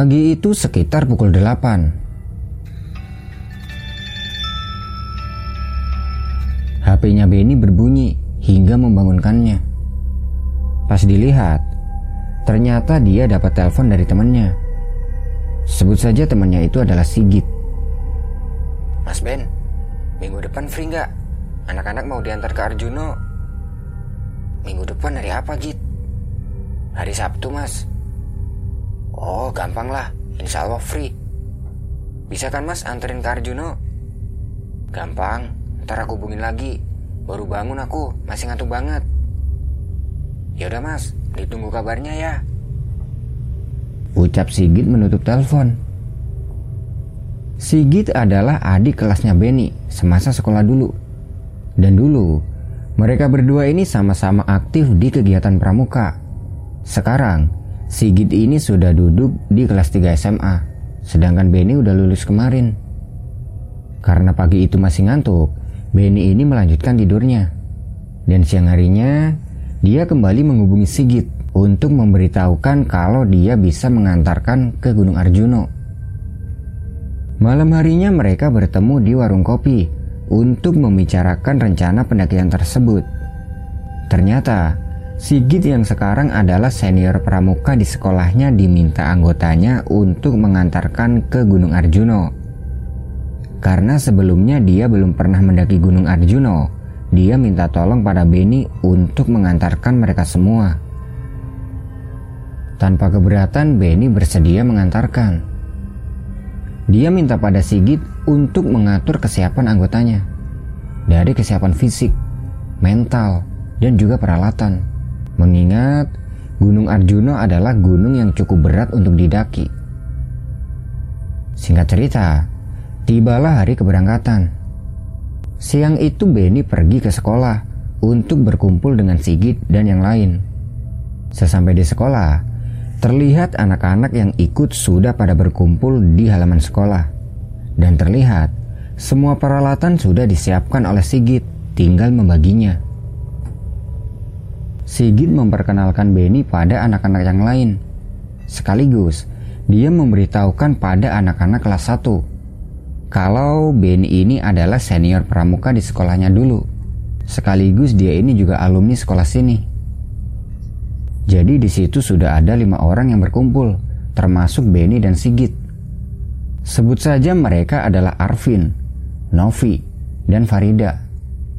Pagi itu sekitar pukul 8. HP-nya Benny berbunyi hingga membangunkannya. Pas dilihat, ternyata dia dapat telepon dari temannya. Sebut saja temannya itu adalah Sigit. Mas Ben, minggu depan free nggak? Anak-anak mau diantar ke Arjuno. Minggu depan hari apa, Git? Hari Sabtu, Mas. Oh, gampang lah. Insya Allah free. Bisa kan, Mas, anterin ke Arjuno? Gampang. Ntar aku hubungin lagi. Baru bangun aku, masih ngantuk banget. Ya udah, Mas. Ditunggu kabarnya ya. Ucap Sigit menutup telepon. Sigit adalah adik kelasnya Benny semasa sekolah dulu. Dan dulu, mereka berdua ini sama-sama aktif di kegiatan pramuka. Sekarang, Sigit ini sudah duduk di kelas 3 SMA, sedangkan Benny udah lulus kemarin. Karena pagi itu masih ngantuk, Benny ini melanjutkan tidurnya. Dan siang harinya, dia kembali menghubungi Sigit untuk memberitahukan kalau dia bisa mengantarkan ke Gunung Arjuno. Malam harinya mereka bertemu di warung kopi untuk membicarakan rencana pendakian tersebut. Ternyata, Sigit yang sekarang adalah senior pramuka di sekolahnya diminta anggotanya untuk mengantarkan ke Gunung Arjuno. Karena sebelumnya dia belum pernah mendaki Gunung Arjuno, dia minta tolong pada Benny untuk mengantarkan mereka semua. Tanpa keberatan, Benny bersedia mengantarkan. Dia minta pada Sigit untuk mengatur kesiapan anggotanya. Dari kesiapan fisik, mental, dan juga peralatan. Mengingat Gunung Arjuno adalah gunung yang cukup berat untuk didaki. Singkat cerita, tibalah hari keberangkatan. Siang itu Benny pergi ke sekolah untuk berkumpul dengan Sigit dan yang lain. Sesampai di sekolah, terlihat anak-anak yang ikut sudah pada berkumpul di halaman sekolah. Dan terlihat semua peralatan sudah disiapkan oleh Sigit, tinggal membaginya. Sigit memperkenalkan Benny pada anak-anak yang lain. Sekaligus, dia memberitahukan pada anak-anak kelas 1 kalau Benny ini adalah senior pramuka di sekolahnya dulu. Sekaligus dia ini juga alumni sekolah sini. Jadi di situ sudah ada lima orang yang berkumpul, termasuk Benny dan Sigit. Sebut saja mereka adalah Arvin, Novi, dan Farida.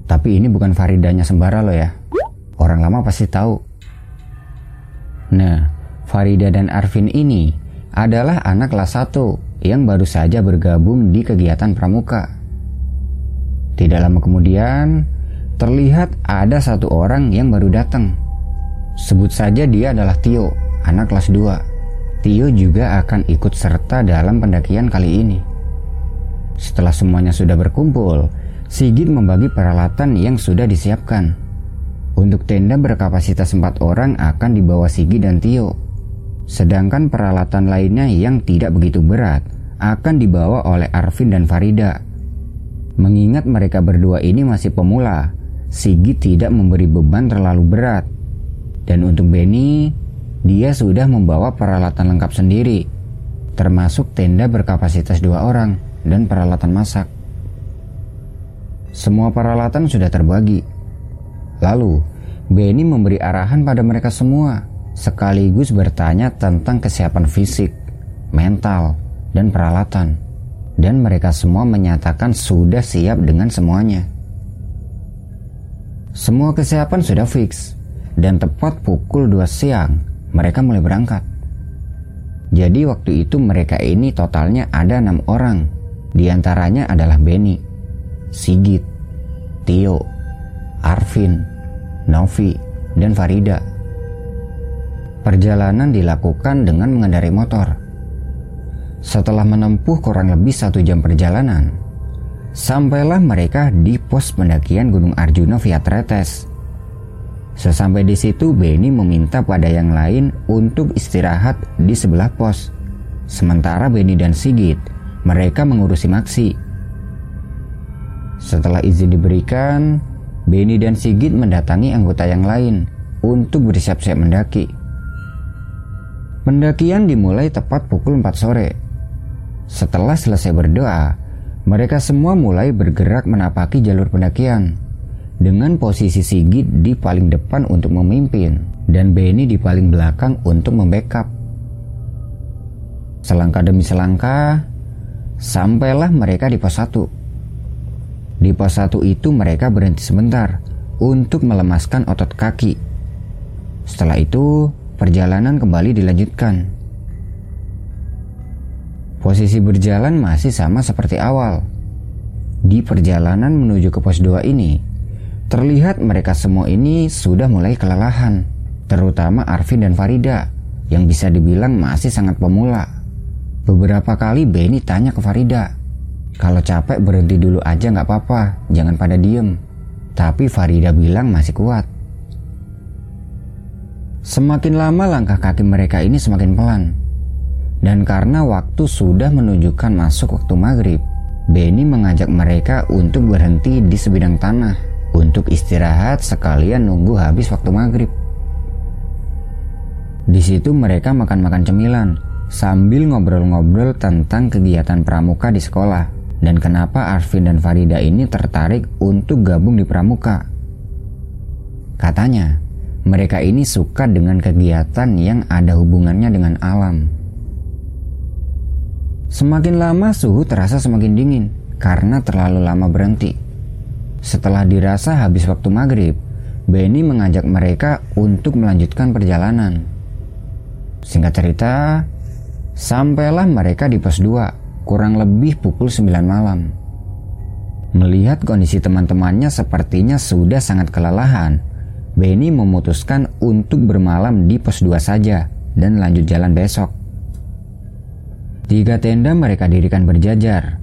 Tapi ini bukan Faridanya sembara loh ya. Orang lama pasti tahu. Nah, Farida dan Arvin ini adalah anak kelas 1 yang baru saja bergabung di kegiatan pramuka. Tidak lama kemudian, terlihat ada satu orang yang baru datang. Sebut saja dia adalah Tio, anak kelas 2. Tio juga akan ikut serta dalam pendakian kali ini. Setelah semuanya sudah berkumpul, Sigit membagi peralatan yang sudah disiapkan. Untuk tenda berkapasitas 4 orang akan dibawa Sigi dan Tio. Sedangkan peralatan lainnya yang tidak begitu berat akan dibawa oleh Arvin dan Farida. Mengingat mereka berdua ini masih pemula, Sigi tidak memberi beban terlalu berat. Dan untuk Benny, dia sudah membawa peralatan lengkap sendiri, termasuk tenda berkapasitas dua orang dan peralatan masak. Semua peralatan sudah terbagi, Lalu, Benny memberi arahan pada mereka semua, sekaligus bertanya tentang kesiapan fisik, mental, dan peralatan. Dan mereka semua menyatakan sudah siap dengan semuanya. Semua kesiapan sudah fix, dan tepat pukul 2 siang, mereka mulai berangkat. Jadi waktu itu mereka ini totalnya ada enam orang. Di antaranya adalah Benny, Sigit, Tio, Arvin, Novi, dan Farida. Perjalanan dilakukan dengan mengendarai motor. Setelah menempuh kurang lebih satu jam perjalanan, sampailah mereka di pos pendakian Gunung Arjuna via Tretes. Sesampai di situ, Benny meminta pada yang lain untuk istirahat di sebelah pos. Sementara Benny dan Sigit, mereka mengurusi Maksi. Setelah izin diberikan, Benny dan Sigit mendatangi anggota yang lain untuk bersiap-siap mendaki. Pendakian dimulai tepat pukul 4 sore. Setelah selesai berdoa, mereka semua mulai bergerak menapaki jalur pendakian dengan posisi Sigit di paling depan untuk memimpin dan Benny di paling belakang untuk membackup. Selangkah demi selangkah, sampailah mereka di pos 1. Di pos 1 itu mereka berhenti sebentar untuk melemaskan otot kaki. Setelah itu, perjalanan kembali dilanjutkan. Posisi berjalan masih sama seperti awal. Di perjalanan menuju ke pos 2 ini, terlihat mereka semua ini sudah mulai kelelahan, terutama Arvin dan Farida yang bisa dibilang masih sangat pemula. Beberapa kali Benny tanya ke Farida, kalau capek berhenti dulu aja nggak apa-apa, jangan pada diem. Tapi Farida bilang masih kuat. Semakin lama langkah kaki mereka ini semakin pelan. Dan karena waktu sudah menunjukkan masuk waktu maghrib, Benny mengajak mereka untuk berhenti di sebidang tanah untuk istirahat sekalian nunggu habis waktu maghrib. Di situ mereka makan-makan cemilan sambil ngobrol-ngobrol tentang kegiatan pramuka di sekolah dan kenapa Arvin dan Farida ini tertarik untuk gabung di pramuka. Katanya, mereka ini suka dengan kegiatan yang ada hubungannya dengan alam. Semakin lama suhu terasa semakin dingin karena terlalu lama berhenti. Setelah dirasa habis waktu maghrib, Benny mengajak mereka untuk melanjutkan perjalanan. Singkat cerita, sampailah mereka di pos 2 kurang lebih pukul 9 malam. Melihat kondisi teman-temannya sepertinya sudah sangat kelelahan, Benny memutuskan untuk bermalam di pos 2 saja dan lanjut jalan besok. Tiga tenda mereka dirikan berjajar.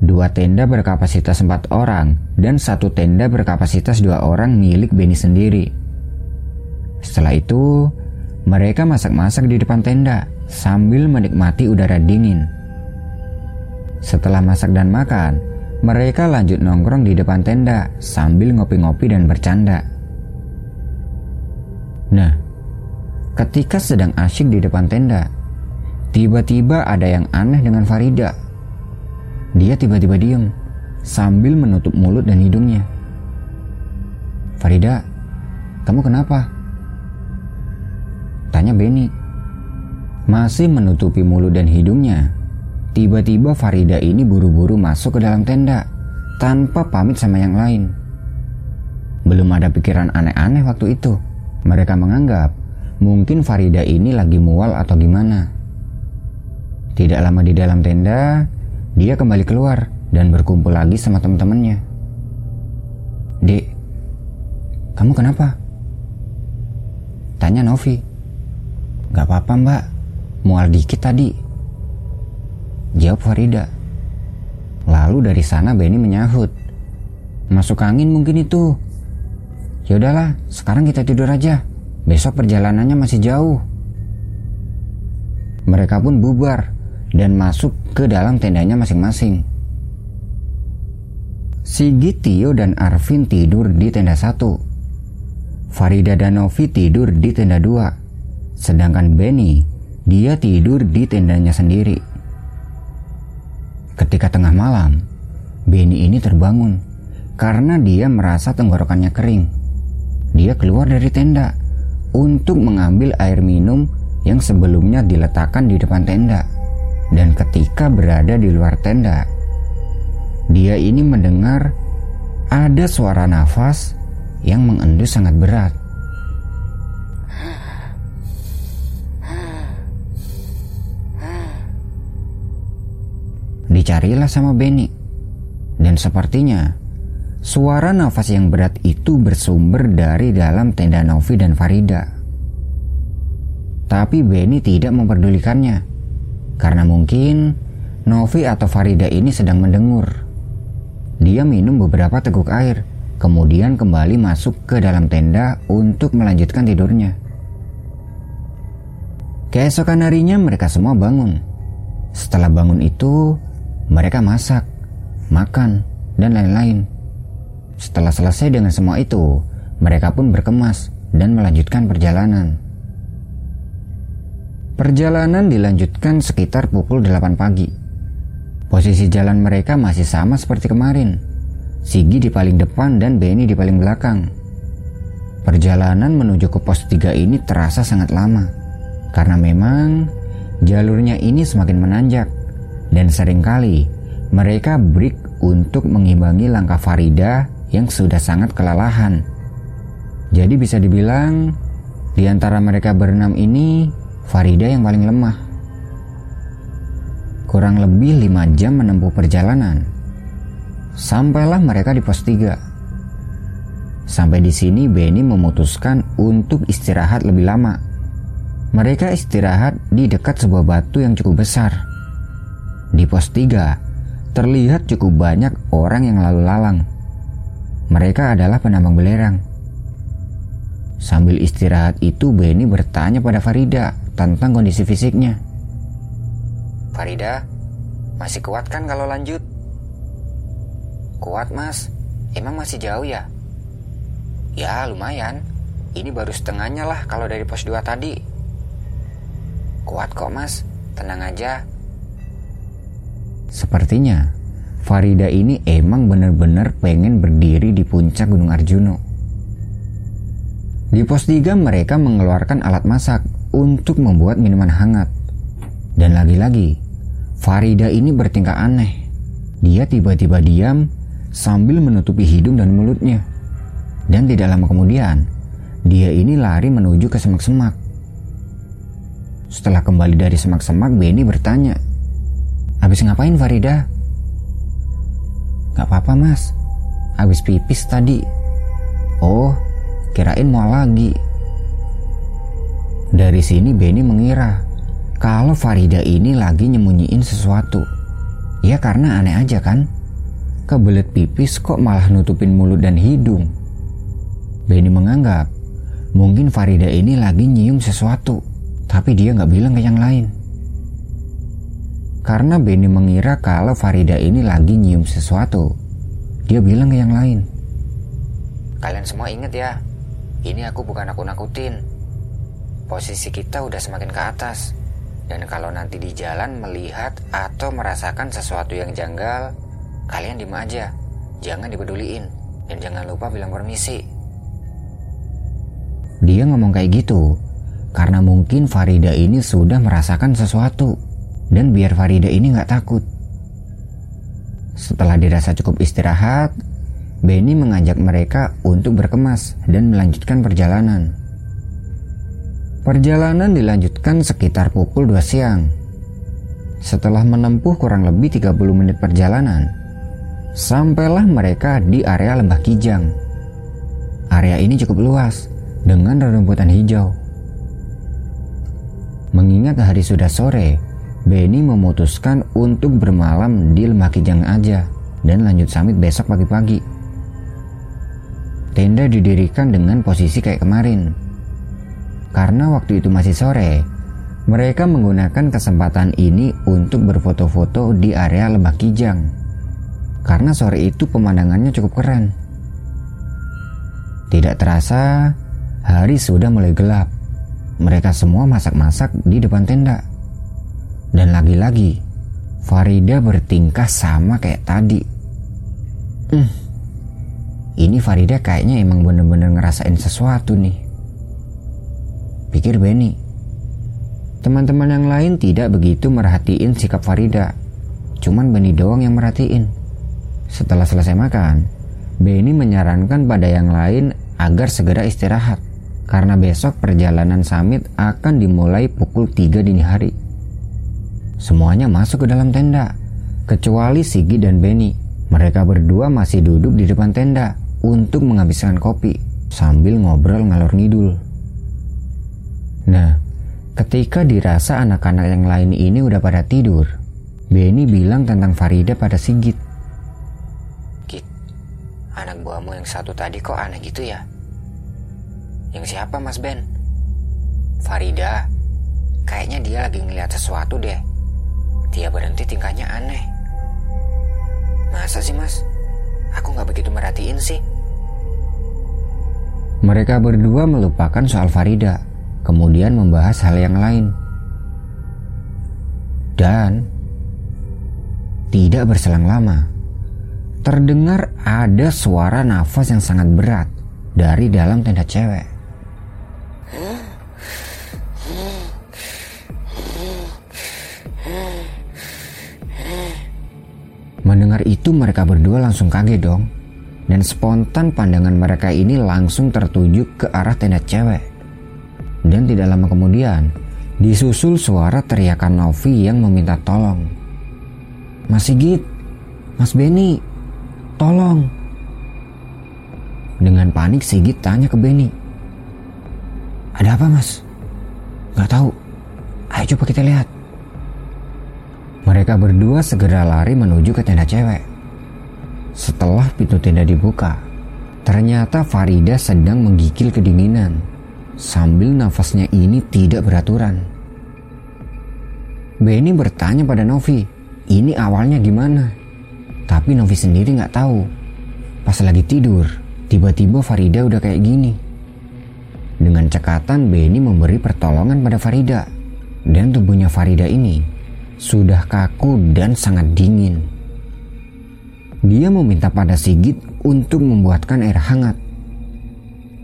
Dua tenda berkapasitas empat orang dan satu tenda berkapasitas dua orang milik Benny sendiri. Setelah itu, mereka masak-masak di depan tenda sambil menikmati udara dingin. Setelah masak dan makan, mereka lanjut nongkrong di depan tenda sambil ngopi-ngopi dan bercanda. Nah, ketika sedang asyik di depan tenda, tiba-tiba ada yang aneh dengan Farida. Dia tiba-tiba diam sambil menutup mulut dan hidungnya. Farida, kamu kenapa? Tanya Benny. Masih menutupi mulut dan hidungnya, tiba-tiba Farida ini buru-buru masuk ke dalam tenda tanpa pamit sama yang lain. Belum ada pikiran aneh-aneh waktu itu. Mereka menganggap mungkin Farida ini lagi mual atau gimana. Tidak lama di dalam tenda, dia kembali keluar dan berkumpul lagi sama teman-temannya. Dek, kamu kenapa? Tanya Novi. Gak apa-apa mbak, mual dikit tadi. Jawab Farida. Lalu dari sana Benny menyahut. Masuk angin mungkin itu, Ya udahlah, sekarang kita tidur aja. Besok perjalanannya masih jauh. Mereka pun bubar dan masuk ke dalam tendanya masing-masing. Sigit, Tio, dan Arvin tidur di tenda satu. Farida dan Novi tidur di tenda dua. Sedangkan Benny, dia tidur di tendanya sendiri. Ketika tengah malam, Benny ini terbangun karena dia merasa tenggorokannya kering dia keluar dari tenda untuk mengambil air minum yang sebelumnya diletakkan di depan tenda. Dan ketika berada di luar tenda, dia ini mendengar ada suara nafas yang mengendus sangat berat. Dicarilah sama Benny, dan sepertinya Suara nafas yang berat itu bersumber dari dalam tenda Novi dan Farida. Tapi Benny tidak memperdulikannya. Karena mungkin Novi atau Farida ini sedang mendengur. Dia minum beberapa teguk air, kemudian kembali masuk ke dalam tenda untuk melanjutkan tidurnya. Keesokan harinya mereka semua bangun. Setelah bangun itu, mereka masak, makan, dan lain-lain. Setelah selesai dengan semua itu, mereka pun berkemas dan melanjutkan perjalanan. Perjalanan dilanjutkan sekitar pukul 8 pagi. Posisi jalan mereka masih sama seperti kemarin. Sigi di paling depan dan Benny di paling belakang. Perjalanan menuju ke pos 3 ini terasa sangat lama. Karena memang jalurnya ini semakin menanjak. Dan sering kali mereka break untuk mengimbangi langkah Farida yang sudah sangat kelelahan. Jadi bisa dibilang di antara mereka berenam ini Farida yang paling lemah. Kurang lebih lima jam menempuh perjalanan. Sampailah mereka di pos 3. Sampai di sini Benny memutuskan untuk istirahat lebih lama. Mereka istirahat di dekat sebuah batu yang cukup besar. Di pos 3, terlihat cukup banyak orang yang lalu lalang. Mereka adalah penambang belerang. Sambil istirahat itu Benny bertanya pada Farida tentang kondisi fisiknya. Farida, masih kuat kan kalau lanjut? Kuat mas, emang masih jauh ya? Ya lumayan, ini baru setengahnya lah kalau dari pos 2 tadi. Kuat kok mas, tenang aja. Sepertinya Farida ini emang benar-benar pengen berdiri di puncak Gunung Arjuno. Di pos 3 mereka mengeluarkan alat masak untuk membuat minuman hangat. Dan lagi-lagi, Farida ini bertingkah aneh. Dia tiba-tiba diam sambil menutupi hidung dan mulutnya. Dan tidak lama kemudian, dia ini lari menuju ke semak-semak. Setelah kembali dari semak-semak, Benny bertanya, Habis ngapain Farida? Gak apa-apa mas, habis pipis tadi. Oh, Kirain mau lagi. Dari sini Benny mengira kalau Farida ini lagi nyembunyiin sesuatu. Ya karena aneh aja kan? Kebelet pipis kok malah nutupin mulut dan hidung. Benny menganggap mungkin Farida ini lagi nyium sesuatu, tapi dia nggak bilang ke yang lain. Karena Benny mengira kalau Farida ini lagi nyium sesuatu, dia bilang ke yang lain. Kalian semua ingat ya, ini aku bukan aku nakutin. Posisi kita udah semakin ke atas. Dan kalau nanti di jalan melihat atau merasakan sesuatu yang janggal, kalian diem aja. Jangan dipeduliin. Dan jangan lupa bilang permisi. Dia ngomong kayak gitu karena mungkin Farida ini sudah merasakan sesuatu dan biar Farida ini nggak takut. Setelah dirasa cukup istirahat, Benny mengajak mereka untuk berkemas dan melanjutkan perjalanan. Perjalanan dilanjutkan sekitar pukul 2 siang. Setelah menempuh kurang lebih 30 menit perjalanan, sampailah mereka di area Lembah Kijang. Area ini cukup luas dengan rerumputan hijau. Mengingat hari sudah sore, Benny memutuskan untuk bermalam di Lembah Kijang aja dan lanjut summit besok pagi-pagi. Tenda didirikan dengan posisi kayak kemarin. Karena waktu itu masih sore, mereka menggunakan kesempatan ini untuk berfoto-foto di area Lembah Kijang. Karena sore itu pemandangannya cukup keren. Tidak terasa, hari sudah mulai gelap. Mereka semua masak-masak di depan tenda. Dan lagi-lagi, Farida bertingkah sama kayak tadi. Hmm, ini Farida kayaknya emang bener-bener ngerasain sesuatu nih. Pikir Benny. Teman-teman yang lain tidak begitu merhatiin sikap Farida. Cuman Benny doang yang merhatiin. Setelah selesai makan, Benny menyarankan pada yang lain agar segera istirahat. Karena besok perjalanan summit akan dimulai pukul 3 dini hari. Semuanya masuk ke dalam tenda, kecuali Sigi dan Benny. Mereka berdua masih duduk di depan tenda untuk menghabiskan kopi sambil ngobrol ngalor ngidul. Nah, ketika dirasa anak-anak yang lain ini udah pada tidur, Benny bilang tentang Farida pada Sigit. Git, anak buahmu yang satu tadi kok aneh gitu ya? Yang siapa Mas Ben? Farida, kayaknya dia lagi ngeliat sesuatu deh. Dia berhenti tingkahnya aneh. Masa sih mas? Aku nggak begitu merhatiin sih. Mereka berdua melupakan soal Farida, kemudian membahas hal yang lain. Dan tidak berselang lama, terdengar ada suara nafas yang sangat berat dari dalam tenda cewek. Mendengar itu mereka berdua langsung kaget dong. Dan spontan pandangan mereka ini langsung tertuju ke arah tenda cewek. Dan tidak lama kemudian, disusul suara teriakan Novi yang meminta tolong. Mas Sigit, Mas Beni, tolong. Dengan panik Sigit tanya ke Beni. Ada apa mas? Gak tahu. Ayo coba kita lihat. Mereka berdua segera lari menuju ke tenda cewek. Setelah pintu tenda dibuka, ternyata Farida sedang menggigil kedinginan sambil nafasnya ini tidak beraturan. Benny bertanya pada Novi, ini awalnya gimana? Tapi Novi sendiri nggak tahu. Pas lagi tidur, tiba-tiba Farida udah kayak gini. Dengan cekatan Benny memberi pertolongan pada Farida. Dan tubuhnya Farida ini sudah kaku dan sangat dingin. Dia meminta pada Sigit untuk membuatkan air hangat.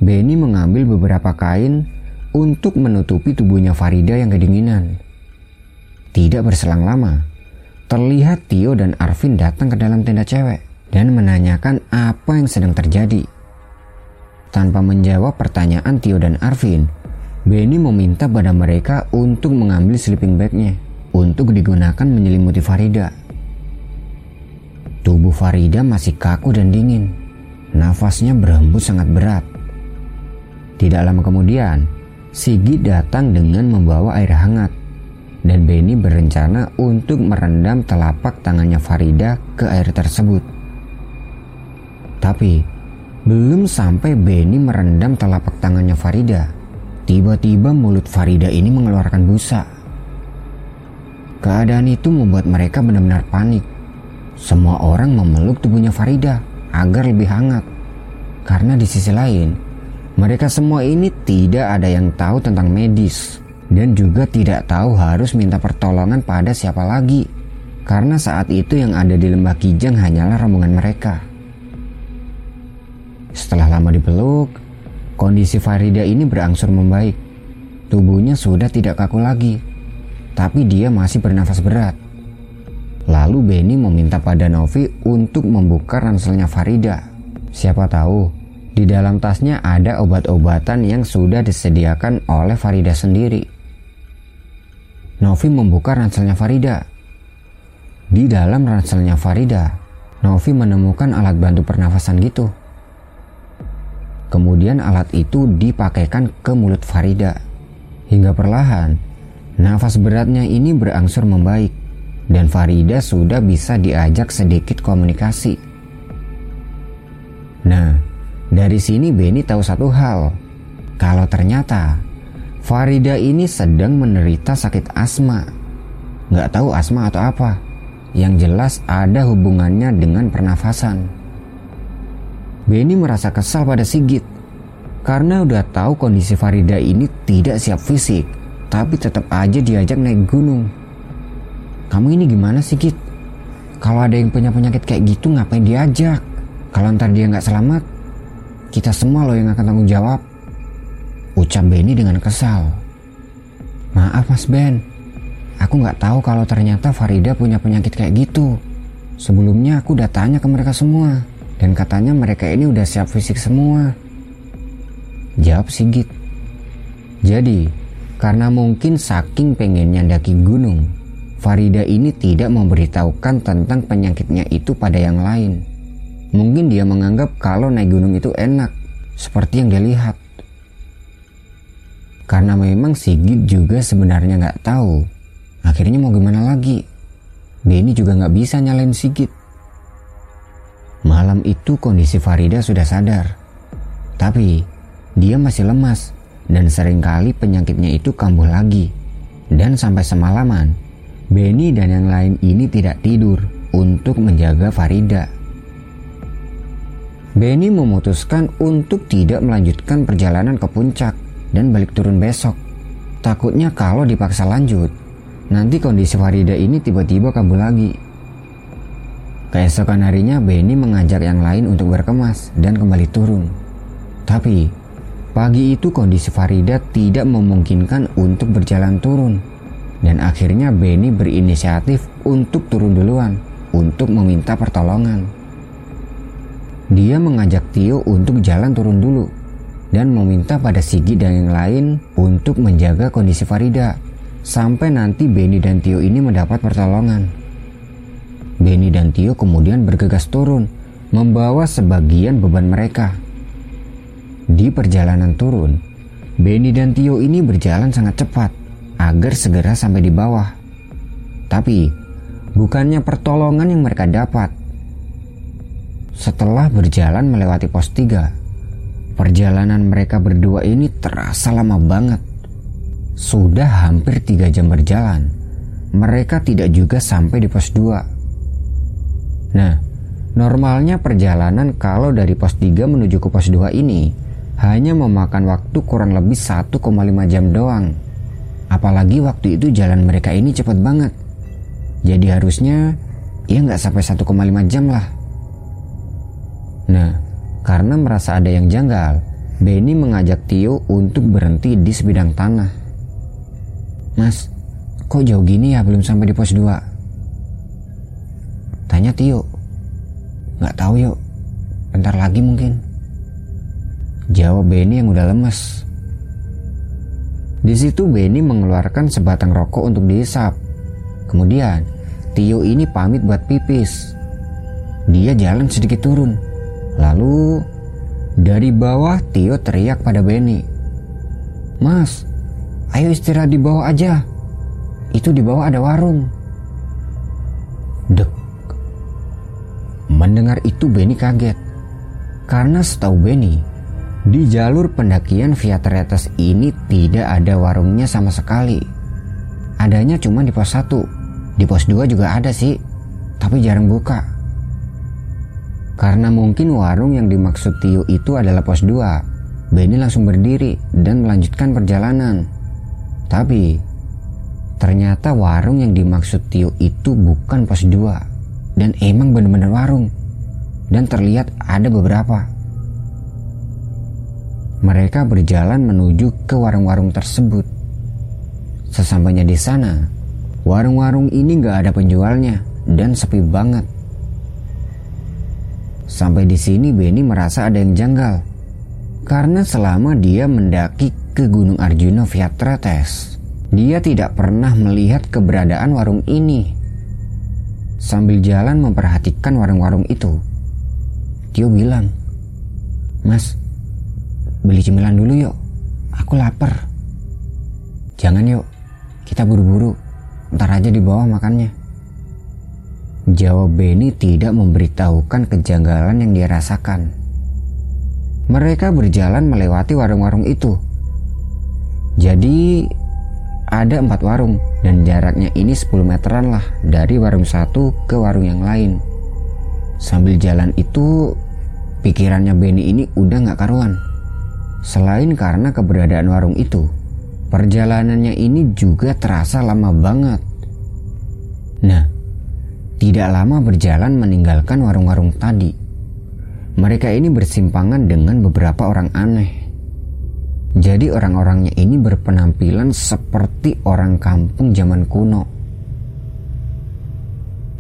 Benny mengambil beberapa kain untuk menutupi tubuhnya Farida yang kedinginan. Tidak berselang lama, terlihat Tio dan Arvin datang ke dalam tenda cewek dan menanyakan apa yang sedang terjadi. Tanpa menjawab pertanyaan Tio dan Arvin, Benny meminta pada mereka untuk mengambil sleeping bagnya untuk digunakan menyelimuti Farida. Tubuh Farida masih kaku dan dingin. Nafasnya berhembus sangat berat. Tidak lama kemudian, Sigit datang dengan membawa air hangat dan Benny berencana untuk merendam telapak tangannya Farida ke air tersebut. Tapi, belum sampai Benny merendam telapak tangannya Farida, Tiba-tiba mulut Farida ini mengeluarkan busa. Keadaan itu membuat mereka benar-benar panik. Semua orang memeluk tubuhnya Farida agar lebih hangat. Karena di sisi lain, mereka semua ini tidak ada yang tahu tentang medis dan juga tidak tahu harus minta pertolongan pada siapa lagi. Karena saat itu yang ada di lembah Kijang hanyalah rombongan mereka. Setelah lama dipeluk, Kondisi Farida ini berangsur membaik. Tubuhnya sudah tidak kaku lagi, tapi dia masih bernafas berat. Lalu Benny meminta pada Novi untuk membuka ranselnya Farida. Siapa tahu di dalam tasnya ada obat-obatan yang sudah disediakan oleh Farida sendiri. Novi membuka ranselnya Farida. Di dalam ranselnya Farida, Novi menemukan alat bantu pernafasan gitu. Kemudian alat itu dipakaikan ke mulut Farida. Hingga perlahan, nafas beratnya ini berangsur membaik dan Farida sudah bisa diajak sedikit komunikasi. Nah, dari sini Benny tahu satu hal. Kalau ternyata Farida ini sedang menderita sakit asma. Nggak tahu asma atau apa. Yang jelas ada hubungannya dengan pernafasan. Benny merasa kesal pada Sigit karena udah tahu kondisi Farida ini tidak siap fisik, tapi tetap aja diajak naik gunung. Kamu ini gimana sih Git? Kalau ada yang punya penyakit kayak gitu ngapain diajak? Kalau ntar dia nggak selamat, kita semua loh yang akan tanggung jawab. Ucap Benny dengan kesal. Maaf Mas Ben, aku nggak tahu kalau ternyata Farida punya penyakit kayak gitu. Sebelumnya aku udah tanya ke mereka semua. Dan katanya mereka ini udah siap fisik semua. Jawab Sigit. Jadi, karena mungkin saking pengennya daki gunung, Farida ini tidak memberitahukan tentang penyakitnya itu pada yang lain. Mungkin dia menganggap kalau naik gunung itu enak, seperti yang dia lihat. Karena memang Sigit juga sebenarnya nggak tahu. Akhirnya mau gimana lagi? Benny juga nggak bisa nyalain Sigit. Malam itu kondisi Farida sudah sadar. Tapi dia masih lemas dan sering kali penyakitnya itu kambuh lagi. Dan sampai semalaman, Benny dan yang lain ini tidak tidur untuk menjaga Farida. Benny memutuskan untuk tidak melanjutkan perjalanan ke puncak dan balik turun besok. Takutnya kalau dipaksa lanjut, nanti kondisi Farida ini tiba-tiba kabur lagi. Keesokan harinya Benny mengajak yang lain untuk berkemas dan kembali turun. Tapi pagi itu kondisi Farida tidak memungkinkan untuk berjalan turun. Dan akhirnya Benny berinisiatif untuk turun duluan untuk meminta pertolongan. Dia mengajak Tio untuk jalan turun dulu dan meminta pada Sigi dan yang lain untuk menjaga kondisi Farida sampai nanti Benny dan Tio ini mendapat pertolongan. Benny dan Tio kemudian bergegas turun, membawa sebagian beban mereka. Di perjalanan turun, Benny dan Tio ini berjalan sangat cepat agar segera sampai di bawah. Tapi, bukannya pertolongan yang mereka dapat. Setelah berjalan melewati pos 3, perjalanan mereka berdua ini terasa lama banget. Sudah hampir tiga jam berjalan, mereka tidak juga sampai di pos 2. Nah, normalnya perjalanan kalau dari pos 3 menuju ke pos 2 ini hanya memakan waktu kurang lebih 1,5 jam doang. Apalagi waktu itu jalan mereka ini cepat banget. Jadi harusnya ya nggak sampai 1,5 jam lah. Nah, karena merasa ada yang janggal, Benny mengajak Tio untuk berhenti di sebidang tanah. Mas, kok jauh gini ya belum sampai di pos 2? Tanya Tio. Gak tahu yuk, bentar lagi mungkin. Jawab Benny yang udah lemes. Di situ Benny mengeluarkan sebatang rokok untuk dihisap. Kemudian Tio ini pamit buat pipis. Dia jalan sedikit turun. Lalu dari bawah Tio teriak pada Benny. Mas, Ayo istirahat di bawah aja. Itu di bawah ada warung. Dek. Mendengar itu Benny kaget. Karena setahu Benny, di jalur pendakian via Teretes ini tidak ada warungnya sama sekali. Adanya cuma di pos 1. Di pos 2 juga ada sih, tapi jarang buka. Karena mungkin warung yang dimaksud Tio itu adalah pos 2, Benny langsung berdiri dan melanjutkan perjalanan. Tapi ternyata warung yang dimaksud Tio itu bukan pos 2 dan emang benar-benar warung dan terlihat ada beberapa. Mereka berjalan menuju ke warung-warung tersebut. Sesampainya di sana, warung-warung ini gak ada penjualnya dan sepi banget. Sampai di sini Benny merasa ada yang janggal. Karena selama dia mendaki ke Gunung Arjuna via Tretes. Dia tidak pernah melihat keberadaan warung ini. Sambil jalan memperhatikan warung-warung itu, Tio bilang, Mas, beli cemilan dulu yuk, aku lapar. Jangan yuk, kita buru-buru, ntar aja di bawah makannya. Jawab Benny tidak memberitahukan kejanggalan yang dia rasakan. Mereka berjalan melewati warung-warung itu jadi ada empat warung dan jaraknya ini 10 meteran lah dari warung satu ke warung yang lain. Sambil jalan itu pikirannya Benny ini udah gak karuan. Selain karena keberadaan warung itu, perjalanannya ini juga terasa lama banget. Nah, tidak lama berjalan meninggalkan warung-warung tadi. Mereka ini bersimpangan dengan beberapa orang aneh jadi orang-orangnya ini berpenampilan seperti orang kampung zaman kuno.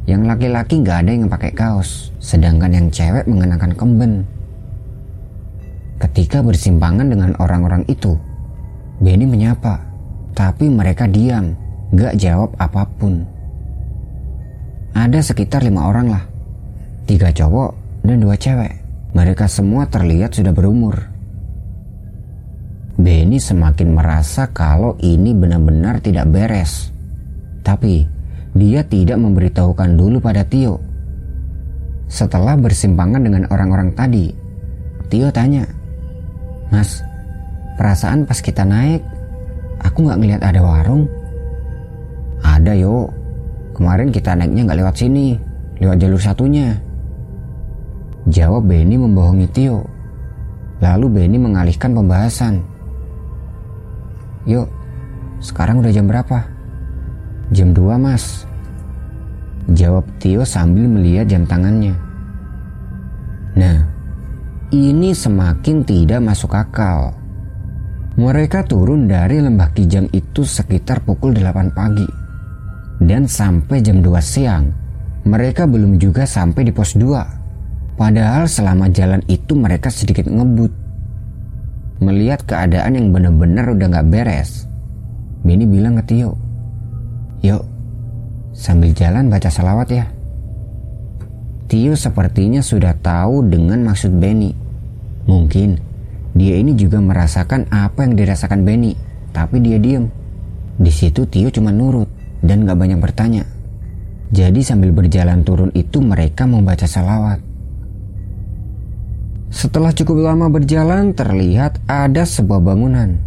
Yang laki-laki gak ada yang pakai kaos, sedangkan yang cewek mengenakan kemben. Ketika bersimpangan dengan orang-orang itu, Benny menyapa, tapi mereka diam, gak jawab apa pun. Ada sekitar lima orang lah, tiga cowok dan dua cewek. Mereka semua terlihat sudah berumur Benny semakin merasa kalau ini benar-benar tidak beres. Tapi dia tidak memberitahukan dulu pada Tio. Setelah bersimpangan dengan orang-orang tadi, Tio tanya, Mas, perasaan pas kita naik, aku nggak ngeliat ada warung. Ada yo, kemarin kita naiknya nggak lewat sini, lewat jalur satunya. Jawab Benny membohongi Tio. Lalu Benny mengalihkan pembahasan. Yuk, sekarang udah jam berapa? Jam 2 mas. Jawab Tio sambil melihat jam tangannya. Nah, ini semakin tidak masuk akal. Mereka turun dari lembah Kijang itu sekitar pukul 8 pagi. Dan sampai jam 2 siang, mereka belum juga sampai di pos 2. Padahal selama jalan itu mereka sedikit ngebut. Melihat keadaan yang benar-benar udah gak beres, Benny bilang ke Tio, Yuk, sambil jalan baca salawat ya. Tio sepertinya sudah tahu dengan maksud Benny. Mungkin dia ini juga merasakan apa yang dirasakan Benny, tapi dia diam. Di situ Tio cuma nurut dan gak banyak bertanya. Jadi sambil berjalan turun itu mereka membaca salawat. Setelah cukup lama berjalan terlihat ada sebuah bangunan.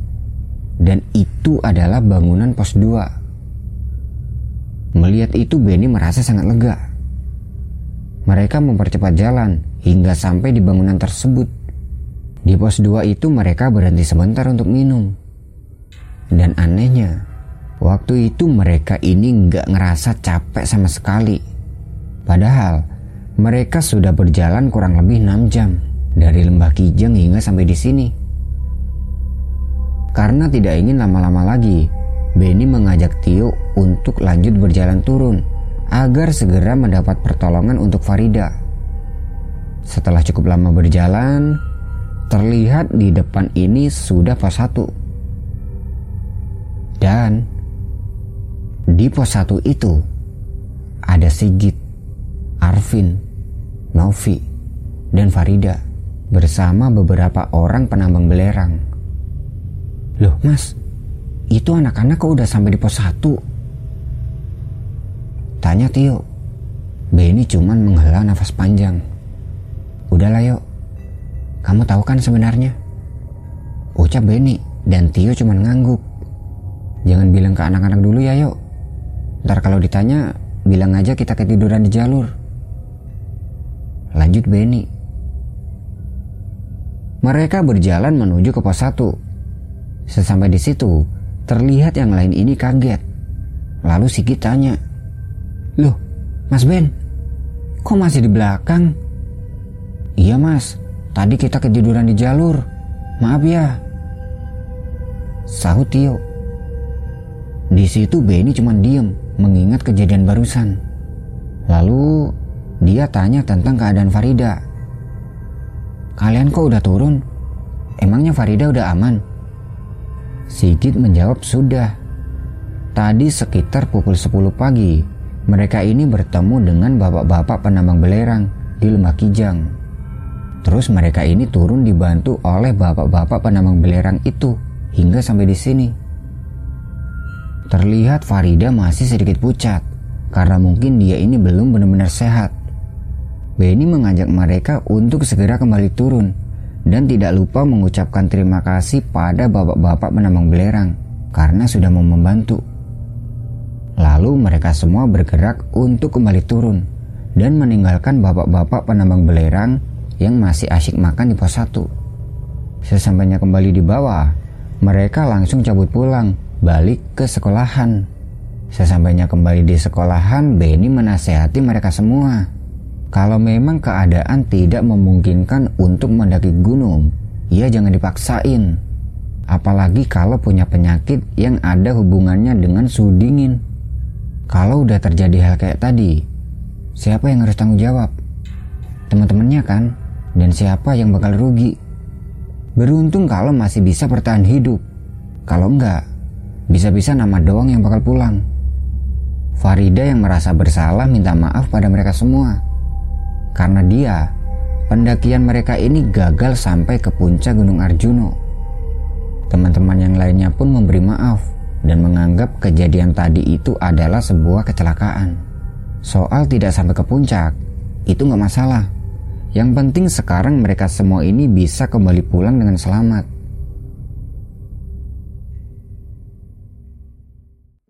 Dan itu adalah bangunan pos 2. Melihat itu Benny merasa sangat lega. Mereka mempercepat jalan hingga sampai di bangunan tersebut. Di pos 2 itu mereka berhenti sebentar untuk minum. Dan anehnya, waktu itu mereka ini nggak ngerasa capek sama sekali. Padahal mereka sudah berjalan kurang lebih 6 jam dari lembah Kijang hingga sampai di sini. Karena tidak ingin lama-lama lagi, Benny mengajak Tio untuk lanjut berjalan turun agar segera mendapat pertolongan untuk Farida. Setelah cukup lama berjalan, terlihat di depan ini sudah pos satu. Dan di pos satu itu ada Sigit, Arvin, Novi, dan Farida bersama beberapa orang penambang belerang. Loh mas, itu anak-anak kok udah sampai di pos satu? Tanya Tio. Benny cuman menghela nafas panjang. Udahlah yuk. Kamu tahu kan sebenarnya? Ucap Benny dan Tio cuman ngangguk. Jangan bilang ke anak-anak dulu ya yuk. Ntar kalau ditanya, bilang aja kita ketiduran di jalur. Lanjut Benny. Mereka berjalan menuju ke pos 1. Sesampai di situ, terlihat yang lain ini kaget. Lalu Sigit tanya, Loh, Mas Ben, kok masih di belakang? Iya mas, tadi kita ketiduran di jalur. Maaf ya. Sahut Tio. Di situ Benny cuma diem mengingat kejadian barusan. Lalu dia tanya tentang keadaan Farida. Kalian kok udah turun? Emangnya Farida udah aman? Sigit menjawab sudah. Tadi sekitar pukul 10 pagi mereka ini bertemu dengan bapak-bapak penambang belerang di Lembah Kijang. Terus mereka ini turun dibantu oleh bapak-bapak penambang belerang itu hingga sampai di sini. Terlihat Farida masih sedikit pucat karena mungkin dia ini belum benar-benar sehat. Benny mengajak mereka untuk segera kembali turun dan tidak lupa mengucapkan terima kasih pada bapak-bapak penambang belerang karena sudah mau membantu. Lalu mereka semua bergerak untuk kembali turun dan meninggalkan bapak-bapak penambang belerang yang masih asyik makan di pos 1. Sesampainya kembali di bawah, mereka langsung cabut pulang, balik ke sekolahan. Sesampainya kembali di sekolahan, Benny menasehati mereka semua. Kalau memang keadaan tidak memungkinkan untuk mendaki gunung, ya jangan dipaksain. Apalagi kalau punya penyakit yang ada hubungannya dengan suhu dingin. Kalau udah terjadi hal kayak tadi, siapa yang harus tanggung jawab? Teman-temannya kan? Dan siapa yang bakal rugi? Beruntung kalau masih bisa bertahan hidup. Kalau enggak, bisa-bisa nama doang yang bakal pulang. Farida yang merasa bersalah minta maaf pada mereka semua. Karena dia, pendakian mereka ini gagal sampai ke puncak Gunung Arjuno. Teman-teman yang lainnya pun memberi maaf dan menganggap kejadian tadi itu adalah sebuah kecelakaan. Soal tidak sampai ke puncak, itu nggak masalah. Yang penting sekarang mereka semua ini bisa kembali pulang dengan selamat.